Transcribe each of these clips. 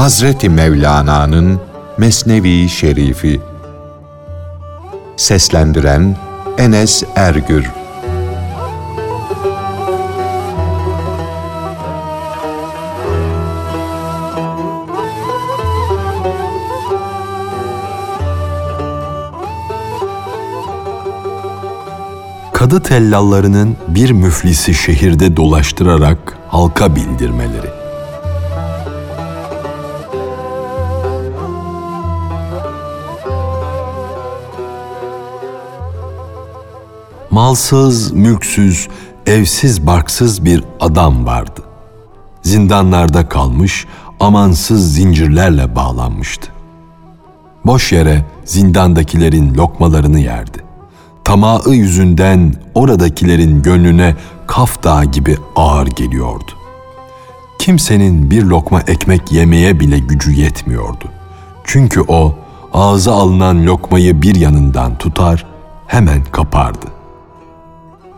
Hazreti Mevlana'nın Mesnevi Şerifi Seslendiren Enes Ergür Kadı tellallarının bir müflisi şehirde dolaştırarak halka bildirmeleri. Malsız, mülksüz, evsiz barksız bir adam vardı. Zindanlarda kalmış, amansız zincirlerle bağlanmıştı. Boş yere zindandakilerin lokmalarını yerdi. Tamağı yüzünden oradakilerin gönlüne Kaf Dağı gibi ağır geliyordu. Kimsenin bir lokma ekmek yemeye bile gücü yetmiyordu. Çünkü o ağza alınan lokmayı bir yanından tutar, hemen kapardı.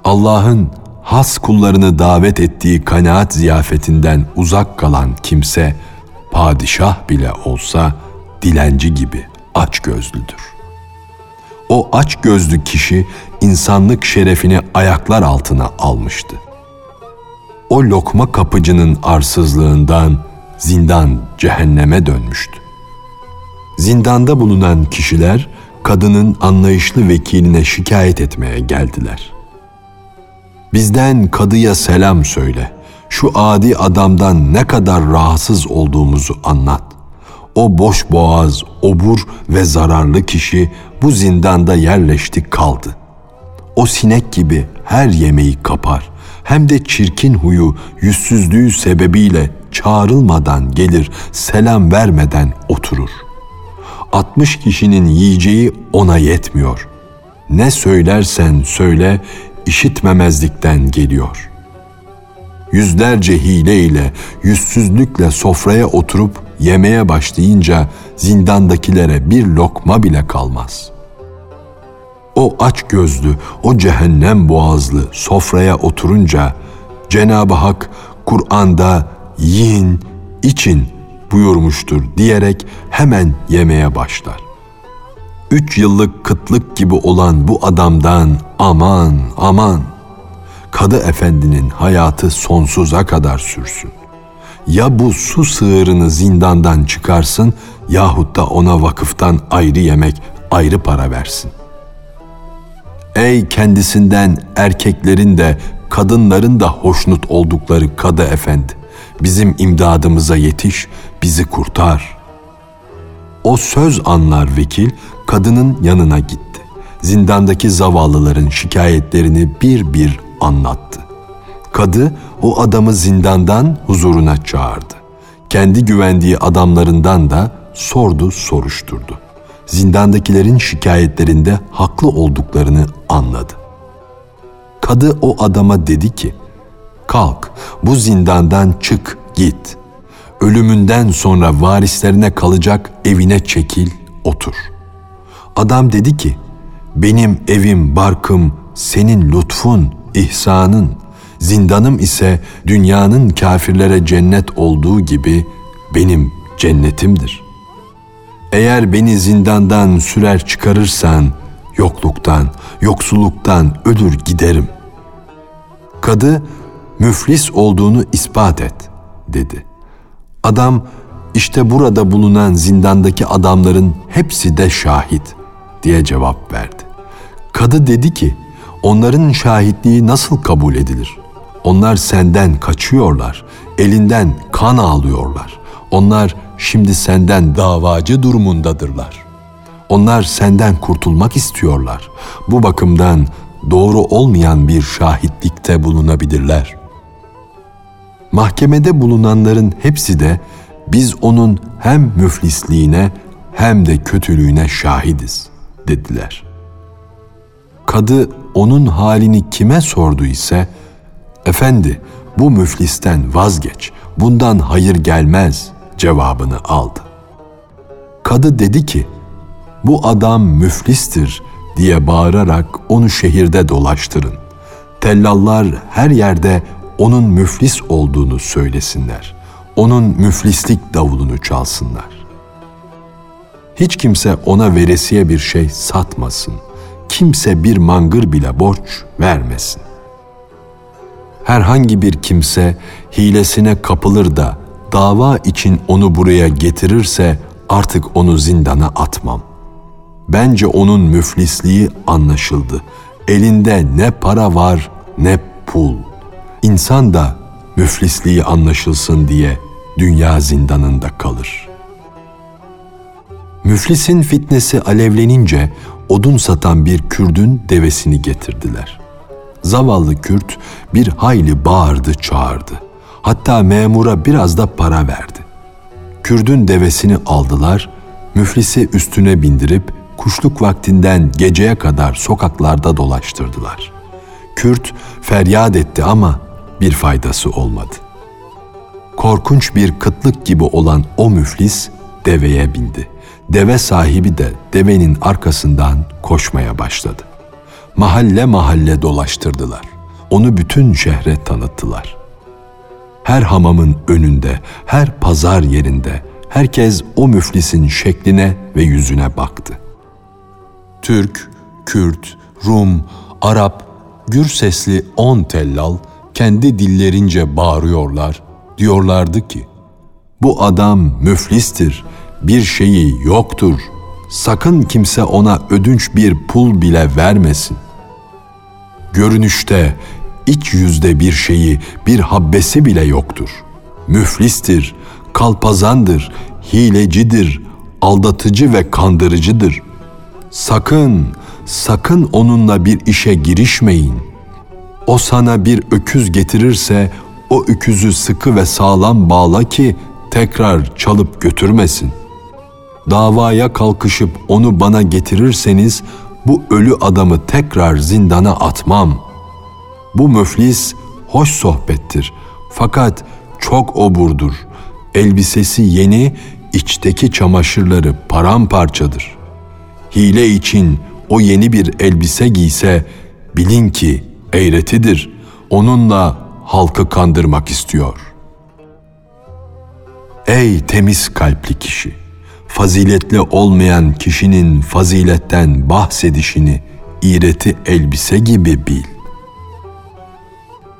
Allah'ın has kullarını davet ettiği kanaat ziyafetinden uzak kalan kimse, padişah bile olsa dilenci gibi aç gözlüdür. O aç gözlü kişi insanlık şerefini ayaklar altına almıştı. O lokma kapıcının arsızlığından zindan cehenneme dönmüştü. Zindanda bulunan kişiler kadının anlayışlı vekiline şikayet etmeye geldiler. Bizden kadıya selam söyle. Şu adi adamdan ne kadar rahatsız olduğumuzu anlat. O boş boğaz, obur ve zararlı kişi bu zindanda yerleşti kaldı. O sinek gibi her yemeği kapar. Hem de çirkin huyu, yüzsüzlüğü sebebiyle çağrılmadan gelir, selam vermeden oturur. 60 kişinin yiyeceği ona yetmiyor. Ne söylersen söyle, işitmemezlikten geliyor. Yüzlerce hileyle, yüzsüzlükle sofraya oturup yemeye başlayınca zindandakilere bir lokma bile kalmaz. O aç gözlü, o cehennem boğazlı sofraya oturunca Cenab-ı Hak Kur'an'da yiyin, için buyurmuştur diyerek hemen yemeye başlar. Üç yıllık kıtlık gibi olan bu adamdan aman aman. Kadı efendinin hayatı sonsuza kadar sürsün. Ya bu su sığırını zindandan çıkarsın yahut da ona vakıftan ayrı yemek, ayrı para versin. Ey kendisinden erkeklerin de kadınların da hoşnut oldukları kadı efendi, bizim imdadımıza yetiş, bizi kurtar. O söz anlar vekil kadının yanına gitti. Zindandaki zavallıların şikayetlerini bir bir anlattı. Kadı o adamı zindandan huzuruna çağırdı. Kendi güvendiği adamlarından da sordu, soruşturdu. Zindandakilerin şikayetlerinde haklı olduklarını anladı. Kadı o adama dedi ki, kalk bu zindandan çık git. Ölümünden sonra varislerine kalacak evine çekil, otur. Adam dedi ki, benim evim, barkım, senin lütfun, ihsanın, zindanım ise dünyanın kafirlere cennet olduğu gibi benim cennetimdir. Eğer beni zindandan sürer çıkarırsan yokluktan, yoksulluktan ölür giderim. Kadı müflis olduğunu ispat et dedi. Adam işte burada bulunan zindandaki adamların hepsi de şahit diye cevap verdi. Kadı dedi ki onların şahitliği nasıl kabul edilir? Onlar senden kaçıyorlar, elinden kan ağlıyorlar. Onlar şimdi senden davacı durumundadırlar. Onlar senden kurtulmak istiyorlar. Bu bakımdan doğru olmayan bir şahitlikte bulunabilirler. Mahkemede bulunanların hepsi de biz onun hem müflisliğine hem de kötülüğüne şahidiz dediler. Kadı onun halini kime sordu ise Efendi bu müflisten vazgeç, bundan hayır gelmez cevabını aldı. Kadı dedi ki, bu adam müflistir diye bağırarak onu şehirde dolaştırın. Tellallar her yerde onun müflis olduğunu söylesinler. onun müflislik davulunu çalsınlar. Hiç kimse ona veresiye bir şey satmasın. Kimse bir mangır bile borç vermesin. Herhangi bir kimse hilesine kapılır da dava için onu buraya getirirse artık onu zindana atmam. Bence onun müflisliği anlaşıldı. Elinde ne para var ne pul. İnsan da müflisliği anlaşılsın diye dünya zindanında kalır. Müflisin fitnesi alevlenince odun satan bir Kürdün devesini getirdiler. Zavallı Kürt bir hayli bağırdı çağırdı. Hatta memura biraz da para verdi. Kürdün devesini aldılar, müflisi üstüne bindirip kuşluk vaktinden geceye kadar sokaklarda dolaştırdılar. Kürt feryat etti ama bir faydası olmadı. Korkunç bir kıtlık gibi olan o müflis deveye bindi. Deve sahibi de devenin arkasından koşmaya başladı. Mahalle mahalle dolaştırdılar. Onu bütün şehre tanıttılar. Her hamamın önünde, her pazar yerinde herkes o müflisin şekline ve yüzüne baktı. Türk, Kürt, Rum, Arap, gür sesli on tellal kendi dillerince bağırıyorlar, diyorlardı ki, bu adam müflistir, bir şeyi yoktur. Sakın kimse ona ödünç bir pul bile vermesin. Görünüşte, iç yüzde bir şeyi, bir habbesi bile yoktur. Müflistir, kalpazandır, hilecidir, aldatıcı ve kandırıcıdır. Sakın, sakın onunla bir işe girişmeyin. O sana bir öküz getirirse o öküzü sıkı ve sağlam bağla ki tekrar çalıp götürmesin. Davaya kalkışıp onu bana getirirseniz bu ölü adamı tekrar zindana atmam. Bu müflis hoş sohbettir fakat çok oburdur. Elbisesi yeni, içteki çamaşırları paramparçadır. Hile için o yeni bir elbise giyse bilin ki eğretidir. Onunla halkı kandırmak istiyor. Ey temiz kalpli kişi! Faziletli olmayan kişinin faziletten bahsedişini iğreti elbise gibi bil.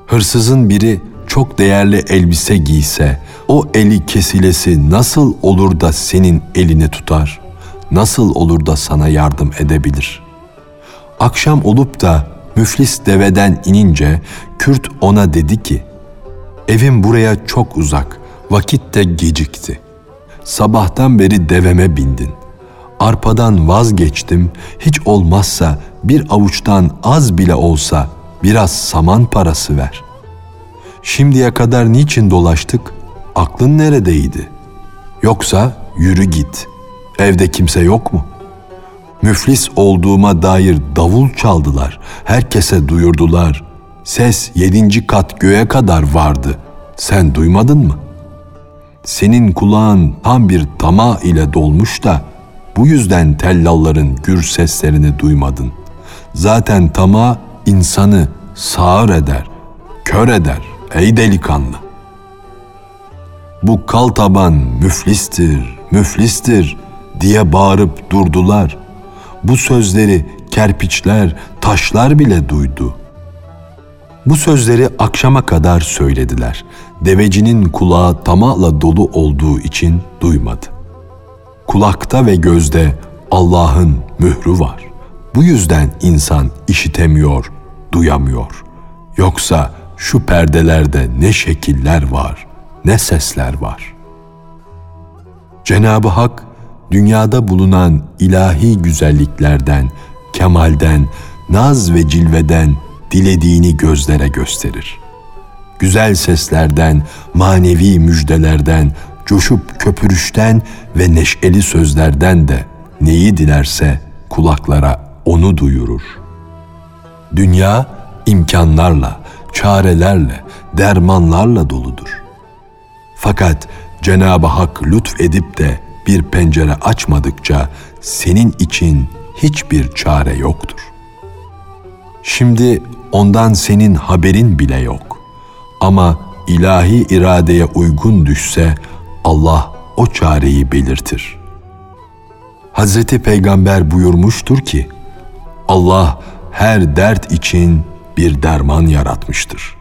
Hırsızın biri çok değerli elbise giyse, o eli kesilesi nasıl olur da senin elini tutar? Nasıl olur da sana yardım edebilir? Akşam olup da müflis deveden inince Kürt ona dedi ki, Evim buraya çok uzak, vakit de gecikti. Sabahtan beri deveme bindin. Arpadan vazgeçtim, hiç olmazsa bir avuçtan az bile olsa biraz saman parası ver. Şimdiye kadar niçin dolaştık? Aklın neredeydi? Yoksa yürü git. Evde kimse yok mu?'' müflis olduğuma dair davul çaldılar, herkese duyurdular. Ses yedinci kat göğe kadar vardı. Sen duymadın mı? Senin kulağın tam bir tama ile dolmuş da bu yüzden tellalların gür seslerini duymadın. Zaten tama insanı sağır eder, kör eder ey delikanlı. Bu kal taban müflistir, müflistir diye bağırıp durdular. Bu sözleri kerpiçler, taşlar bile duydu. Bu sözleri akşama kadar söylediler. Devecinin kulağı tamahla dolu olduğu için duymadı. Kulakta ve gözde Allah'ın mührü var. Bu yüzden insan işitemiyor, duyamıyor. Yoksa şu perdelerde ne şekiller var, ne sesler var. Cenab-ı Hak dünyada bulunan ilahi güzelliklerden, kemalden, naz ve cilveden dilediğini gözlere gösterir. Güzel seslerden, manevi müjdelerden, coşup köpürüşten ve neşeli sözlerden de neyi dilerse kulaklara onu duyurur. Dünya imkanlarla, çarelerle, dermanlarla doludur. Fakat Cenab-ı Hak lütfedip de bir pencere açmadıkça senin için hiçbir çare yoktur. Şimdi ondan senin haberin bile yok. Ama ilahi iradeye uygun düşse Allah o çareyi belirtir. Hazreti Peygamber buyurmuştur ki, Allah her dert için bir derman yaratmıştır.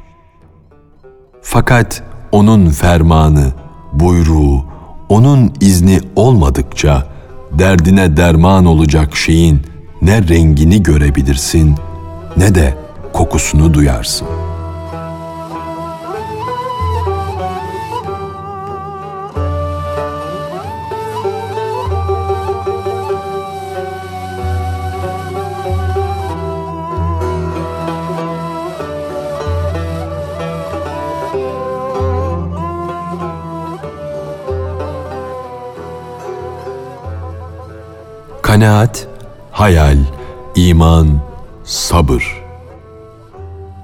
Fakat onun fermanı, buyruğu, onun izni olmadıkça derdine derman olacak şeyin ne rengini görebilirsin ne de kokusunu duyarsın.'' Kanaat, hayal, iman, sabır.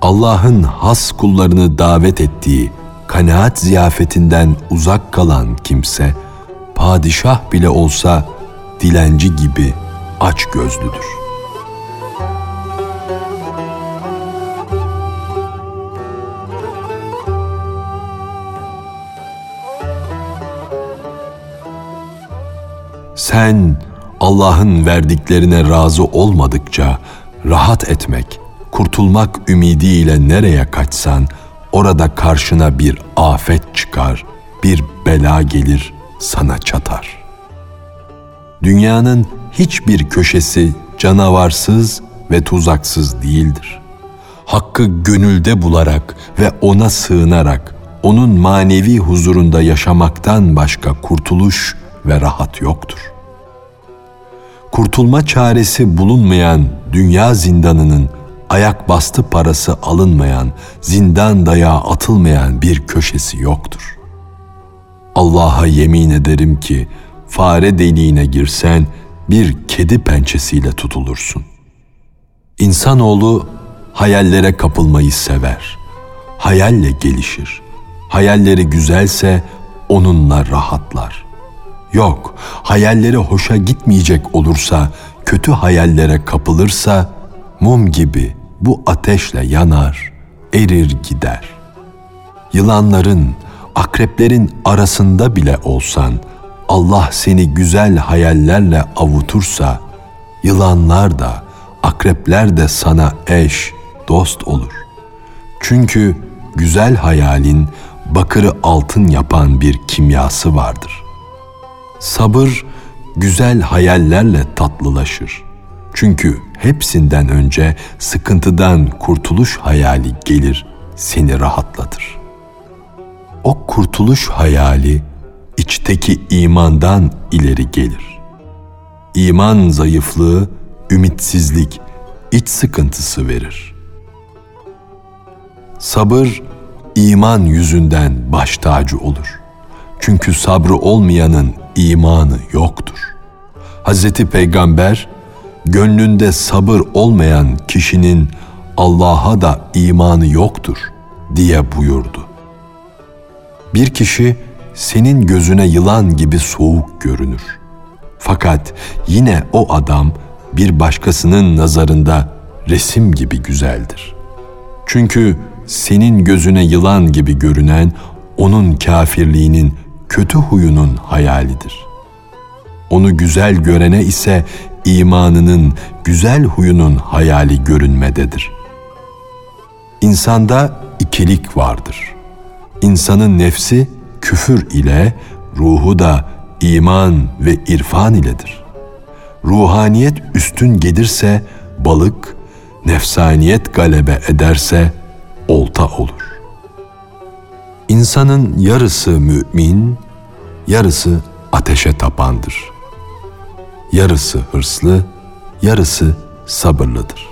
Allah'ın has kullarını davet ettiği kanaat ziyafetinden uzak kalan kimse, padişah bile olsa dilenci gibi aç gözlüdür. Sen Allah'ın verdiklerine razı olmadıkça rahat etmek, kurtulmak ümidiyle nereye kaçsan orada karşına bir afet çıkar, bir bela gelir sana çatar. Dünyanın hiçbir köşesi canavarsız ve tuzaksız değildir. Hakkı gönülde bularak ve ona sığınarak onun manevi huzurunda yaşamaktan başka kurtuluş ve rahat yoktur.'' Kurtulma çaresi bulunmayan dünya zindanının ayak bastı parası alınmayan, zindan dayağı atılmayan bir köşesi yoktur. Allah'a yemin ederim ki fare deliğine girsen bir kedi pençesiyle tutulursun. İnsanoğlu hayallere kapılmayı sever. Hayalle gelişir. Hayalleri güzelse onunla rahatlar. Yok, hayalleri hoşa gitmeyecek olursa, kötü hayallere kapılırsa, mum gibi bu ateşle yanar, erir gider. Yılanların, akreplerin arasında bile olsan, Allah seni güzel hayallerle avutursa, yılanlar da, akrepler de sana eş, dost olur. Çünkü güzel hayalin bakırı altın yapan bir kimyası vardır.'' Sabır güzel hayallerle tatlılaşır. Çünkü hepsinden önce sıkıntıdan kurtuluş hayali gelir, seni rahatlatır. O kurtuluş hayali içteki imandan ileri gelir. İman zayıflığı, ümitsizlik, iç sıkıntısı verir. Sabır iman yüzünden baş tacı olur. Çünkü sabrı olmayanın imanı yoktur. Hz. Peygamber, gönlünde sabır olmayan kişinin Allah'a da imanı yoktur diye buyurdu. Bir kişi senin gözüne yılan gibi soğuk görünür. Fakat yine o adam bir başkasının nazarında resim gibi güzeldir. Çünkü senin gözüne yılan gibi görünen onun kafirliğinin kötü huyunun hayalidir. Onu güzel görene ise imanının, güzel huyunun hayali görünmededir. İnsanda ikilik vardır. İnsanın nefsi küfür ile, ruhu da iman ve irfan iledir. Ruhaniyet üstün gelirse balık, nefsaniyet galebe ederse olta olur. İnsanın yarısı mümin, yarısı ateşe tapandır. Yarısı hırslı, yarısı sabırlıdır.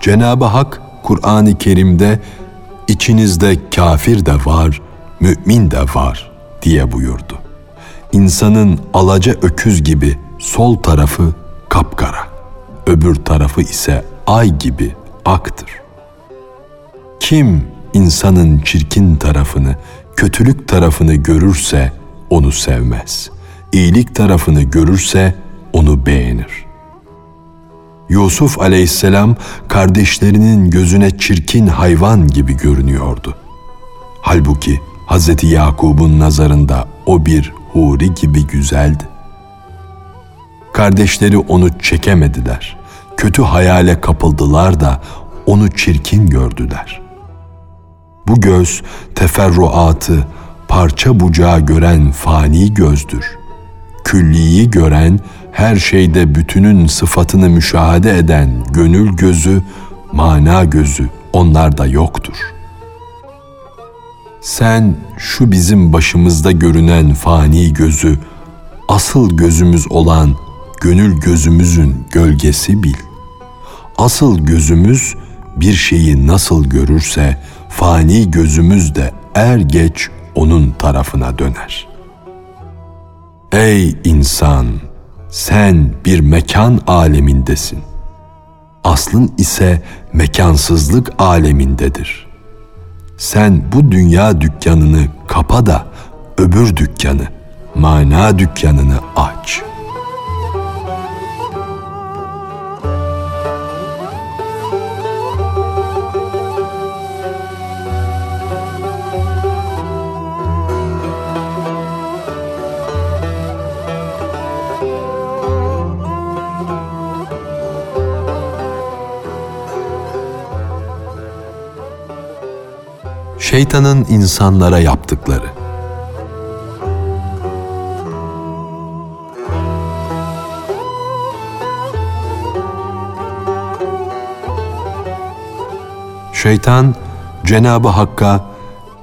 Cenab-ı Hak Kur'an-ı Kerim'de içinizde kafir de var, mümin de var diye buyurdu. İnsanın alaca öküz gibi sol tarafı kapkara, öbür tarafı ise ay gibi aktır. Kim insanın çirkin tarafını, kötülük tarafını görürse onu sevmez. İyilik tarafını görürse onu beğenir. Yusuf aleyhisselam kardeşlerinin gözüne çirkin hayvan gibi görünüyordu. Halbuki Hz. Yakub'un nazarında o bir huri gibi güzeldi. Kardeşleri onu çekemediler. Kötü hayale kapıldılar da onu çirkin gördüler. Bu göz teferruatı, parça bucağı gören fani gözdür. Külliyi gören, her şeyde bütünün sıfatını müşahede eden gönül gözü, mana gözü onlarda yoktur. Sen şu bizim başımızda görünen fani gözü, asıl gözümüz olan gönül gözümüzün gölgesi bil. Asıl gözümüz bir şeyi nasıl görürse fani gözümüz de er geç onun tarafına döner. Ey insan, sen bir mekan alemindesin. Aslın ise mekansızlık alemindedir. Sen bu dünya dükkanını kapa da öbür dükkanı, mana dükkanını aç.'' Şeytanın insanlara yaptıkları. Şeytan Cenabı Hakk'a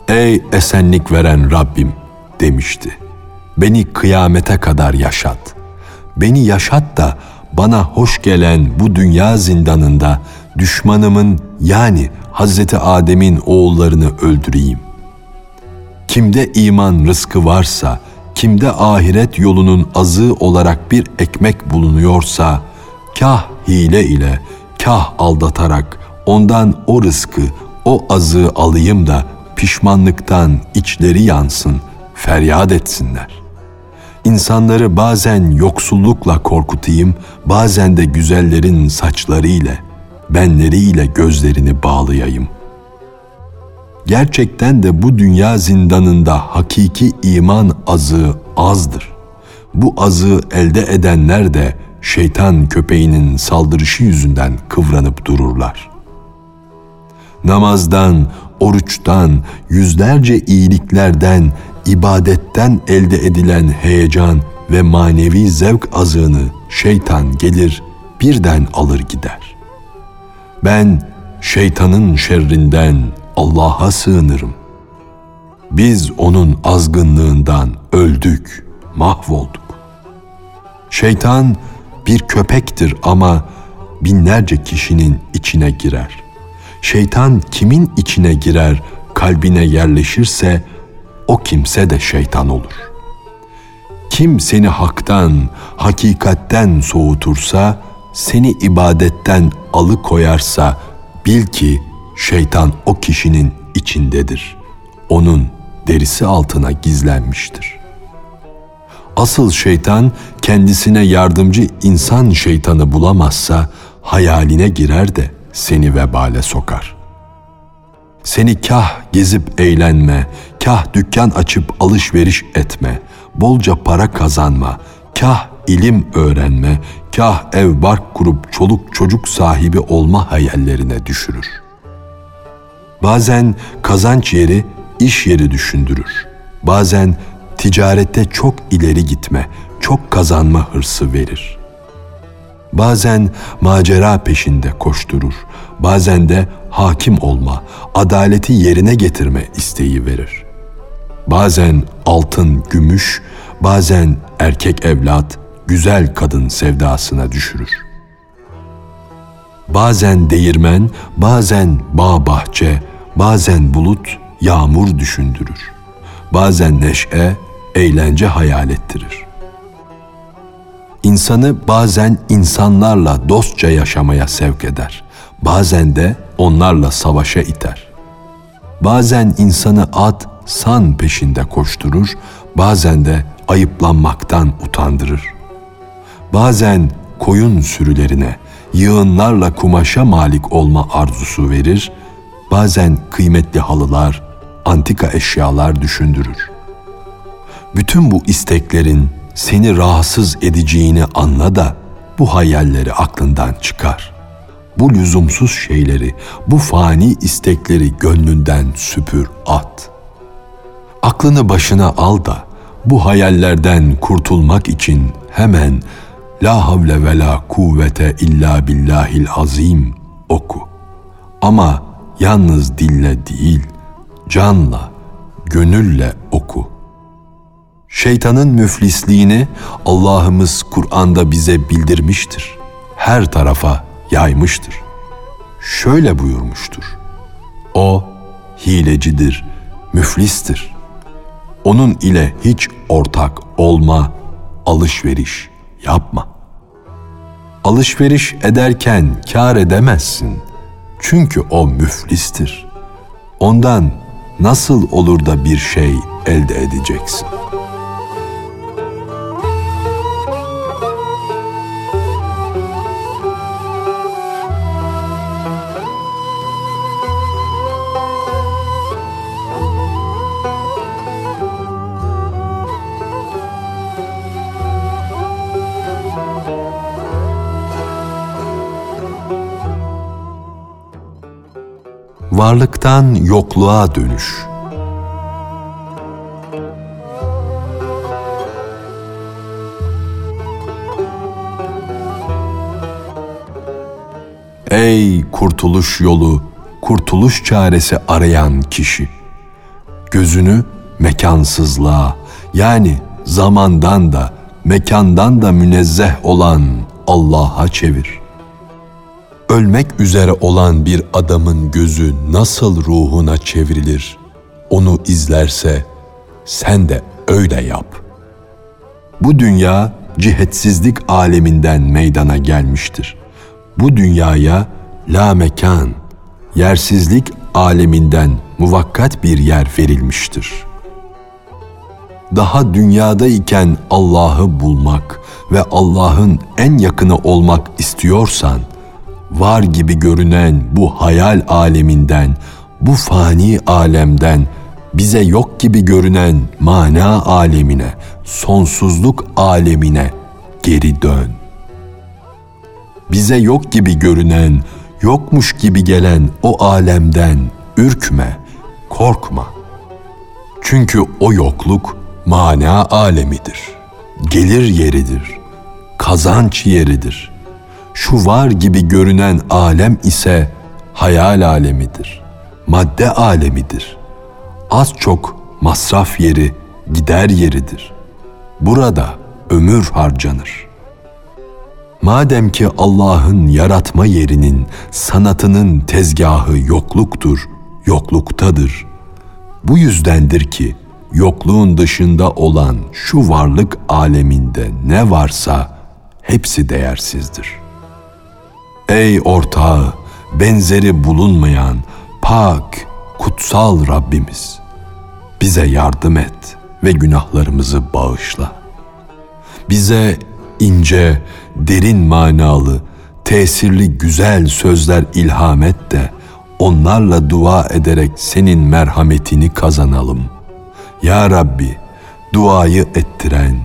"Ey esenlik veren Rabbim" demişti. "Beni kıyamete kadar yaşat. Beni yaşat da bana hoş gelen bu dünya zindanında düşmanımın yani Hazreti Adem'in oğullarını öldüreyim. Kimde iman rızkı varsa, kimde ahiret yolunun azı olarak bir ekmek bulunuyorsa, kah hile ile, kah aldatarak ondan o rızkı, o azı alayım da pişmanlıktan içleri yansın, feryat etsinler. İnsanları bazen yoksullukla korkutayım, bazen de güzellerin saçları ile.'' Benleriyle gözlerini bağlayayım. Gerçekten de bu dünya zindanında hakiki iman azı azdır. Bu azı elde edenler de şeytan köpeğinin saldırışı yüzünden kıvranıp dururlar. Namazdan, oruçtan, yüzlerce iyiliklerden, ibadetten elde edilen heyecan ve manevi zevk azığını şeytan gelir birden alır gider. Ben şeytanın şerrinden Allah'a sığınırım. Biz onun azgınlığından öldük, mahvolduk. Şeytan bir köpektir ama binlerce kişinin içine girer. Şeytan kimin içine girer, kalbine yerleşirse o kimse de şeytan olur. Kim seni haktan, hakikatten soğutursa seni ibadetten alıkoyarsa bil ki şeytan o kişinin içindedir. Onun derisi altına gizlenmiştir. Asıl şeytan kendisine yardımcı insan şeytanı bulamazsa hayaline girer de seni vebale sokar. Seni kah gezip eğlenme, kah dükkan açıp alışveriş etme, bolca para kazanma, kah ilim öğrenme, kah ev bark kurup çoluk çocuk sahibi olma hayallerine düşürür. Bazen kazanç yeri iş yeri düşündürür. Bazen ticarette çok ileri gitme, çok kazanma hırsı verir. Bazen macera peşinde koşturur. Bazen de hakim olma, adaleti yerine getirme isteği verir. Bazen altın, gümüş, bazen erkek evlat, güzel kadın sevdasına düşürür. Bazen değirmen, bazen bağ bahçe, bazen bulut, yağmur düşündürür. Bazen neşe, eğlence hayal ettirir. İnsanı bazen insanlarla dostça yaşamaya sevk eder. Bazen de onlarla savaşa iter. Bazen insanı at, san peşinde koşturur, bazen de ayıplanmaktan utandırır.'' bazen koyun sürülerine, yığınlarla kumaşa malik olma arzusu verir, bazen kıymetli halılar, antika eşyalar düşündürür. Bütün bu isteklerin seni rahatsız edeceğini anla da bu hayalleri aklından çıkar. Bu lüzumsuz şeyleri, bu fani istekleri gönlünden süpür at. Aklını başına al da bu hayallerden kurtulmak için hemen La havle ve la kuvvete illa billahil azim oku. Ama yalnız dille değil, canla, gönülle oku. Şeytanın müflisliğini Allah'ımız Kur'an'da bize bildirmiştir. Her tarafa yaymıştır. Şöyle buyurmuştur. O hilecidir, müflistir. Onun ile hiç ortak olma, alışveriş yapma. Alışveriş ederken kar edemezsin. Çünkü o müflistir. Ondan nasıl olur da bir şey elde edeceksin?'' Varlıktan yokluğa dönüş. Ey kurtuluş yolu, kurtuluş çaresi arayan kişi. Gözünü mekansızlığa yani zamandan da mekandan da münezzeh olan Allah'a çevir ölmek üzere olan bir adamın gözü nasıl ruhuna çevrilir? Onu izlerse sen de öyle yap. Bu dünya cihetsizlik aleminden meydana gelmiştir. Bu dünyaya la mekan, yersizlik aleminden muvakkat bir yer verilmiştir. Daha dünyada iken Allah'ı bulmak ve Allah'ın en yakını olmak istiyorsan, var gibi görünen bu hayal aleminden, bu fani alemden bize yok gibi görünen mana alemine, sonsuzluk alemine geri dön. Bize yok gibi görünen, yokmuş gibi gelen o alemden ürkme, korkma. Çünkü o yokluk mana alemidir. Gelir yeridir. Kazanç yeridir.'' Şu var gibi görünen alem ise hayal alemidir. Madde alemidir. Az çok masraf yeri, gider yeridir. Burada ömür harcanır. Madem ki Allah'ın yaratma yerinin, sanatının tezgahı yokluktur, yokluktadır. Bu yüzdendir ki yokluğun dışında olan şu varlık aleminde ne varsa hepsi değersizdir.'' Ey ortağı, benzeri bulunmayan, pak, kutsal Rabbimiz, bize yardım et ve günahlarımızı bağışla. Bize ince, derin manalı, tesirli güzel sözler ilham et de onlarla dua ederek senin merhametini kazanalım. Ya Rabbi, duayı ettiren,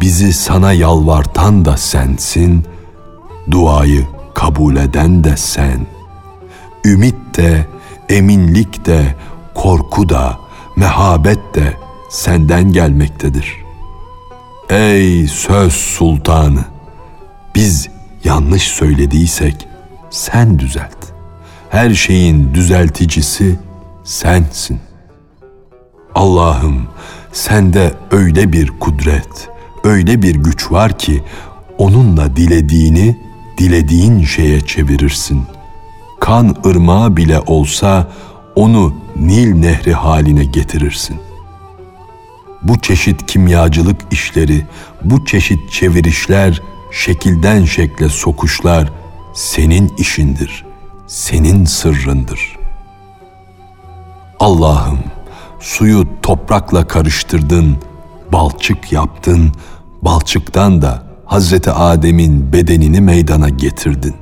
bizi sana yalvartan da sensin, duayı kabul eden de sen. Ümit de, eminlik de, korku da, mehabet de senden gelmektedir. Ey söz sultanı! Biz yanlış söylediysek sen düzelt. Her şeyin düzelticisi sensin. Allah'ım sende öyle bir kudret, öyle bir güç var ki onunla dilediğini dilediğin şeye çevirirsin. Kan ırmağı bile olsa onu Nil nehri haline getirirsin. Bu çeşit kimyacılık işleri, bu çeşit çevirişler, şekilden şekle sokuşlar senin işindir, senin sırrındır. Allah'ım suyu toprakla karıştırdın, balçık yaptın, balçıktan da Hazreti Adem'in bedenini meydana getirdin.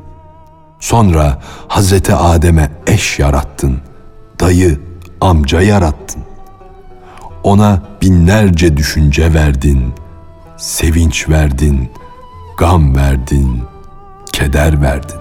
Sonra Hazreti Adem'e eş yarattın, dayı, amca yarattın. Ona binlerce düşünce verdin, sevinç verdin, gam verdin, keder verdin.